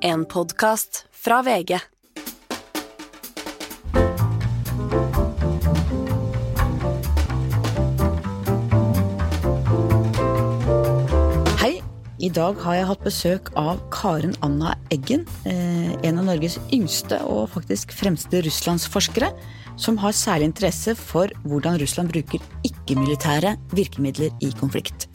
En podkast fra VG. Hei, i dag har jeg hatt besøk av Karen Anna Eggen. eh, En av Norges yngste og faktisk fremste russlandsforskere. Som har særlig interesse for hvordan Russland bruker ikke-militære virkemidler i konflikt.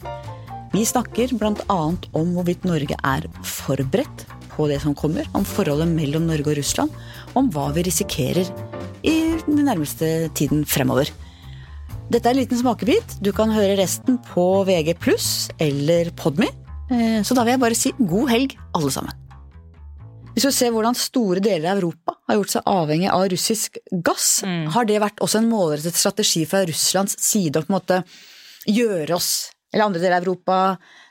Vi snakker bl.a. om hvorvidt Norge er forberedt på det som kommer, om forholdet mellom Norge og Russland, om hva vi risikerer i den nærmeste tiden fremover. Dette er en liten smakebit. Du kan høre resten på VG pluss eller Podme. Eh, Så da vil jeg bare si god helg, alle sammen. Hvis du ser hvordan store deler av Europa har gjort seg avhengig av russisk gass, har det vært også en målrettet strategi fra Russlands side å på en måte gjøre oss, eller andre deler av Europa,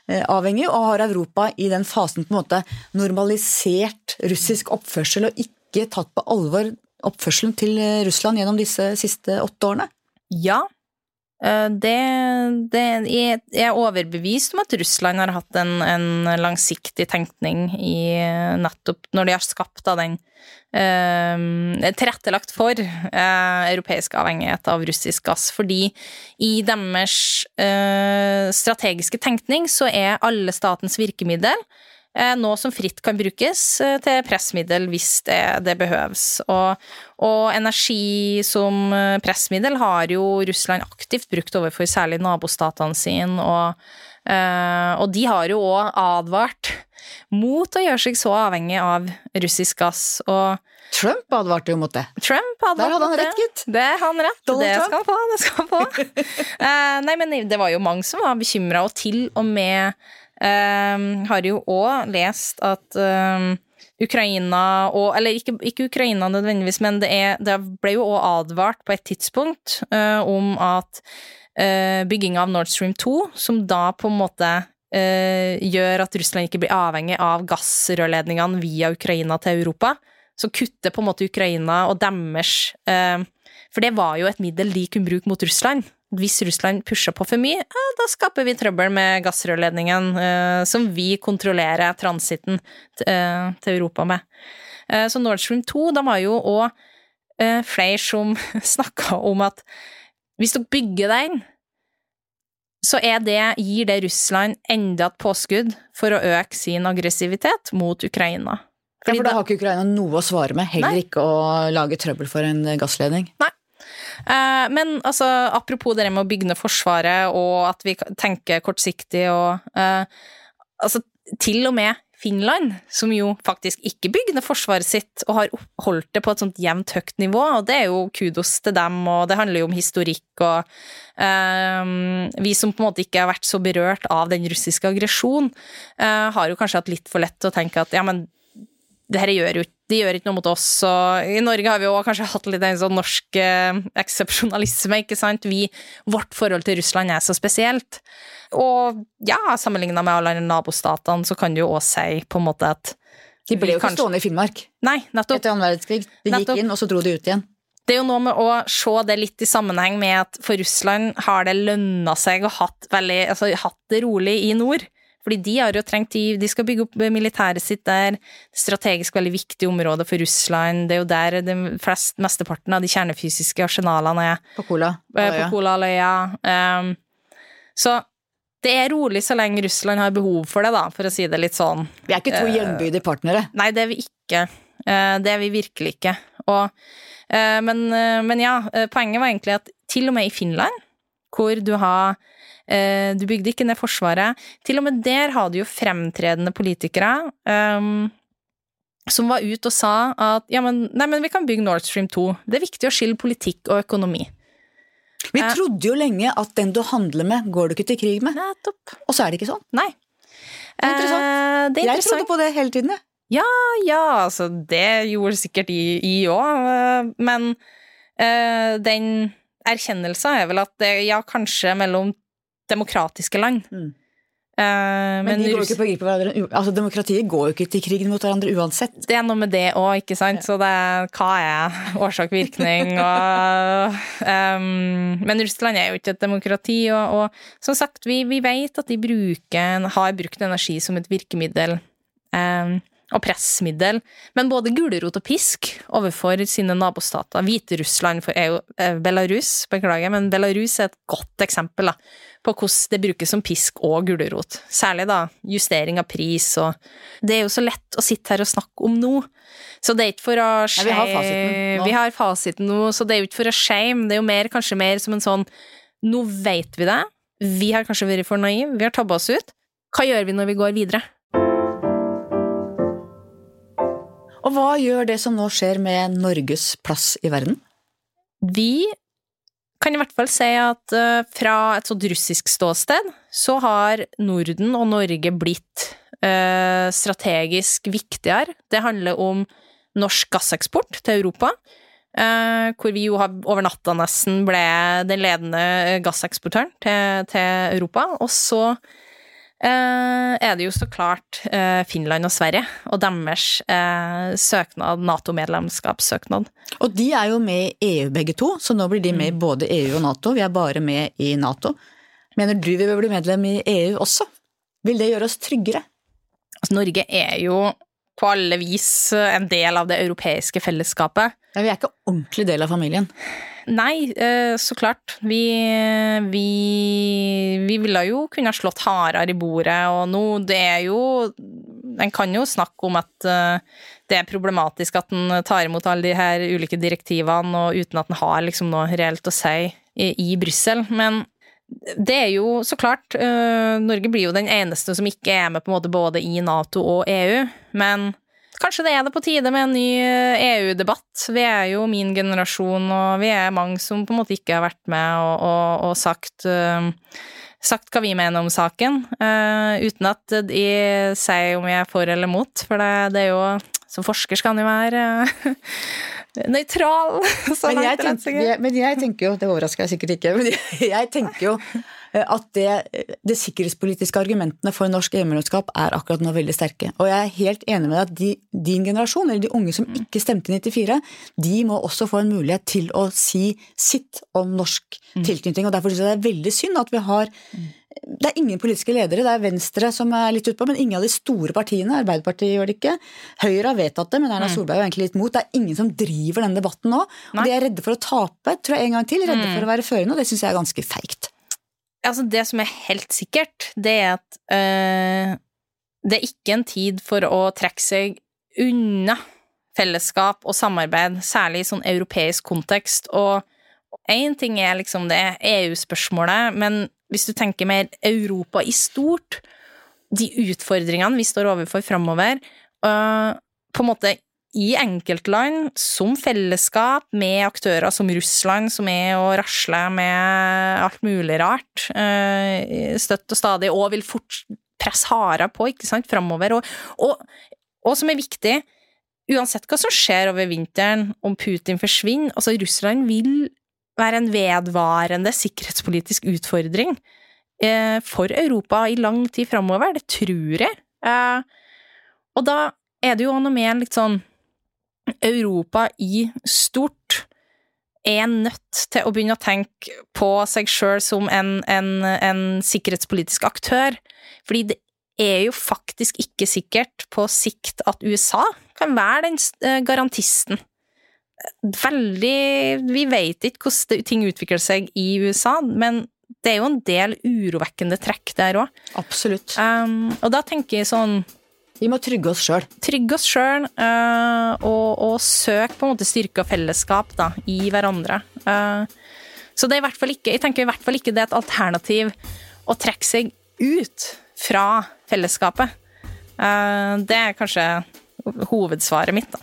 eh, avhengig, og har Europa i den fasen på en måte normalisert russisk oppførsel og ikke tatt på alvor oppførselen til eh, Russland gjennom disse siste åtte årene? Ja. Eh, Det, det Jeg er overbevist om at Russland har hatt en, en langsiktig tenkning i nettopp når de har skapt da den eh, Tilrettelagt for eh, europeisk avhengighet av russisk gass. Fordi i deres eh, strategiske tenkning så er alle statens virkemiddel eh, nå som fritt kan brukes eh, til pressmiddel hvis det, det behøves. Og, og energi som eh, pressmiddel har jo Russland aktivt brukt overfor særlig nabostatene sine, og, eh, og de har jo òg advart mot å gjøre seg så avhengig av russisk gass. Og Trump advarte jo mot det. Trump advarte Der hadde han rett, gitt. Det har han rett. Donald det Trump. skal han få. Det skal han få. Eh, nei, men det var jo mange som var bekymra, og til og med eh, har jo òg lest at eh, Ukraina og Eller ikke, ikke Ukraina nødvendigvis, men det, er, det ble jo òg advart på et tidspunkt uh, om at uh, bygginga av Nord Stream 2, som da på en måte uh, gjør at Russland ikke blir avhengig av gassrørledningene via Ukraina til Europa, så kutter på en måte Ukraina og deres uh, For det var jo et middel de kunne bruke mot Russland. Hvis Russland pusher på for mye, ja, da skaper vi trøbbel med gassrørledningen eh, som vi kontrollerer transitten eh, til Europa med. Eh, så Nord Stream 2, de har jo òg eh, flere som snakka om at hvis dere bygger den, så det, gir det Russland enda et påskudd for å øke sin aggressivitet mot Ukraina. Ja, Fordi for da har ikke Ukraina noe å svare med, heller Nei. ikke å lage trøbbel for en gassledning. Eh, Men altså, apropos det med å bygge ned Forsvaret, og at vi tenker kortsiktig og eh, Altså, til og med Finland, som jo faktisk ikke bygde forsvaret sitt, og har holdt det på et sånt jevnt høyt nivå, og det er jo kudos til dem, og det handler jo om historikk og eh, Vi som på en måte ikke har vært så berørt av den russiske aggresjonen, eh, har jo kanskje hatt litt for lett å tenke at ja, men det her gjør jo de gjør ikke noe mot oss, og i Norge har vi jo kanskje hatt litt en sånn norsk eh, eksepsjonalisme, ikke sant? Vi, vårt forhold til Russland er så spesielt. Og ja, sammenligna med alle nabostatene, så kan du jo òg si på en måte at De ble jo ikke kanskje- stående i Finnmark Nei, nettopp. etter annen verdenskrig. De gikk Nettopp. inn, og så dro de ut igjen. Det er jo noe med å se det litt i sammenheng med at for Russland har det lønna seg å hatt, veldig, altså, hatt det rolig i nord. Fordi de har jo trengt de, de skal bygge opp militæret sitt der. Strategisk veldig viktig område for Russland. Det er jo der de flest, mesteparten av de kjernefysiske arsenalene er. På Kola. eh, Ja, Kolahalvøya. Um, så det er rolig så lenge Russland har behov for det, da, for å si det litt sånn. Vi er ikke to jevnbyrdige partnere. Nei, det er vi ikke. Eh, Det er vi virkelig ikke. Og, eh, men, eh, men ja, eh, poenget var egentlig at til og med i Finland, hvor du har eh, Du bygde ikke ned Forsvaret. Til og med der har du jo fremtredende politikere um, som var ute og sa at ja, men, nei, men vi kan bygge Nord Stream 2. Det er viktig å skille politikk og økonomi. Vi Eh. trodde jo lenge at den du handler med, går du ikke til krig med. Nettopp. Og så er det ikke sånn. Nei. Det er interessant. Eh, det er Jeg trodde på det hele tiden, jeg. Ja, altså, det gjorde sikkert I òg, men eh, den erkjennelsen er vel at det, ja, kanskje mellom demokratiske land. Mm. Uh, Men, men de går jo ikke på krig på hverandre. Altså, demokratiet går jo ikke til krig mot hverandre uansett. det er noe med det òg, ikke sant? Så det er hva er årsak-virkning og um, Men Russland er jo ikke et demokrati, og, og som sagt, vi, vi vet at de bruker, har brukt energi som et virkemiddel. Ehm, og pressmiddel, men både gulrot og pisk overfor sine nabostater. Hviterussland er jo eh, Belarus, beklager, men Belarus er et godt eksempel da, på hvordan det brukes som pisk og gulrot. Særlig da justering av pris og Det er jo så lett å sitte her og snakke om nå. Så det er ikke for å shame Vi har fasiten nå. Vi har fasiten nå, så det er jo ikke for å shame. Det er jo mer, kanskje mer som en sånn Nå vet vi det. Vi har kanskje vært for naive. Vi har tabba oss ut. Hva gjør vi når vi går videre? Og hva gjør det som nå skjer med Norges plass i verden? Vi kan i hvert fall si at uh, fra et sånt russisk ståsted så har Norden og Norge blitt uh, strategisk viktigere. Det handler om norsk gasseksport til Europa. Uh, hvor vi jo over natta nesten ble den ledende gasseksportøren til, til Europa. Og så Eh, er det jo så klart eh, Finland og Sverige og deres eh, søknad, Nato-medlemskapssøknad. Og de er jo med i EU begge to, så nå blir de med i mm. både EU og Nato. Vi er bare med i Nato. Mener du vi bør bli medlem i EU også? Vil det gjøre oss tryggere? Altså, Norge er jo på alle vis en del av det europeiske fellesskapet. Ja, Vi er ikke ordentlig del av familien. Nei, eh, så klart. Vi, vi, vi ville jo kunne slått hardere i bordet, og nå det er jo En kan jo snakke om at eh, det er problematisk at en tar imot alle de her ulike direktivene, og uten at en har liksom noe reelt å si i, i Brussel. Men det er jo så klart uh, Norge blir jo den eneste som ikke er med på en måte både i Nato og EU. Men Kanskje det er det på tide med en ny EU-debatt. Eh, e vi er jo min generasjon, og vi er mange som på en måte ikke har vært med og, og, og sagt, uh, sagt hva vi mener om saken. Uh, uten at de sier om jeg er for eller mot, for det, det er jo Som forsker skal han jo være nøytral. Men jeg, tenker, men jeg tenker jo, det overrasker jeg sikkert ikke, men jeg tenker jo at det, det sikkerhetspolitiske argumentene for norsk EU-medlemskap er akkurat nå veldig sterke. Og jeg er helt enig med deg at de, din generasjon, eller de unge som ikke stemte i 94, de må også få en mulighet til å si sitt om norsk mm. tilknytning. og Derfor syns jeg det er veldig synd at vi har det er ingen politiske ledere, det er Venstre som er litt utpå, men ingen av de store partiene. Arbeiderpartiet gjør det ikke. Høyre har vedtatt det, men Erna mm. Solberg er egentlig litt mot. Det er ingen som driver denne debatten nå. Og de er redde for å tape, tror jeg en gang til. Redde mm. for å være førende, og det syns jeg er ganske feigt. Altså, det som er helt sikkert, det er at øh, det er ikke en tid for å trekke seg unna fellesskap og samarbeid, særlig i sånn europeisk kontekst. Og én ting er liksom det EU-spørsmålet, men hvis du tenker mer Europa i stort, de utfordringene vi står overfor framover, øh, på en måte i enkeltland, som fellesskap, med aktører som Russland, som er og rasler med alt mulig rart, eh, støtt og stadig, og vil fort presse hardere på, ikke sant, framover. Og, og, og, som er viktig, uansett hva som skjer over vinteren, om Putin forsvinner, altså Russland vil være en vedvarende sikkerhetspolitisk utfordring eh, for Europa i lang tid framover. Det tror jeg. Eh, og da er det jo noe med litt sånn Europa i stort er nødt til å begynne å tenke på seg sjøl som en, en, en, sikkerhetspolitisk aktør. Fordi det er jo faktisk ikke sikkert på sikt at USA kan være den eh, garantisten. Veldig Vi vet ikke hvordan ting utvikler seg i USA, men det er jo en del urovekkende trekk der òg. Absolutt. Um, og da tenker jeg sånn vi må trygge oss sjøl. Trygge oss sjøl, uh, og, og søke på en måte styrke og fellesskap da, i hverandre. Uh, så det er i hvert fall ikke, jeg tenker i hvert fall ikke det er et alternativ å trekke seg ut fra fellesskapet. Uh, det er kanskje hovedsvaret mitt, da.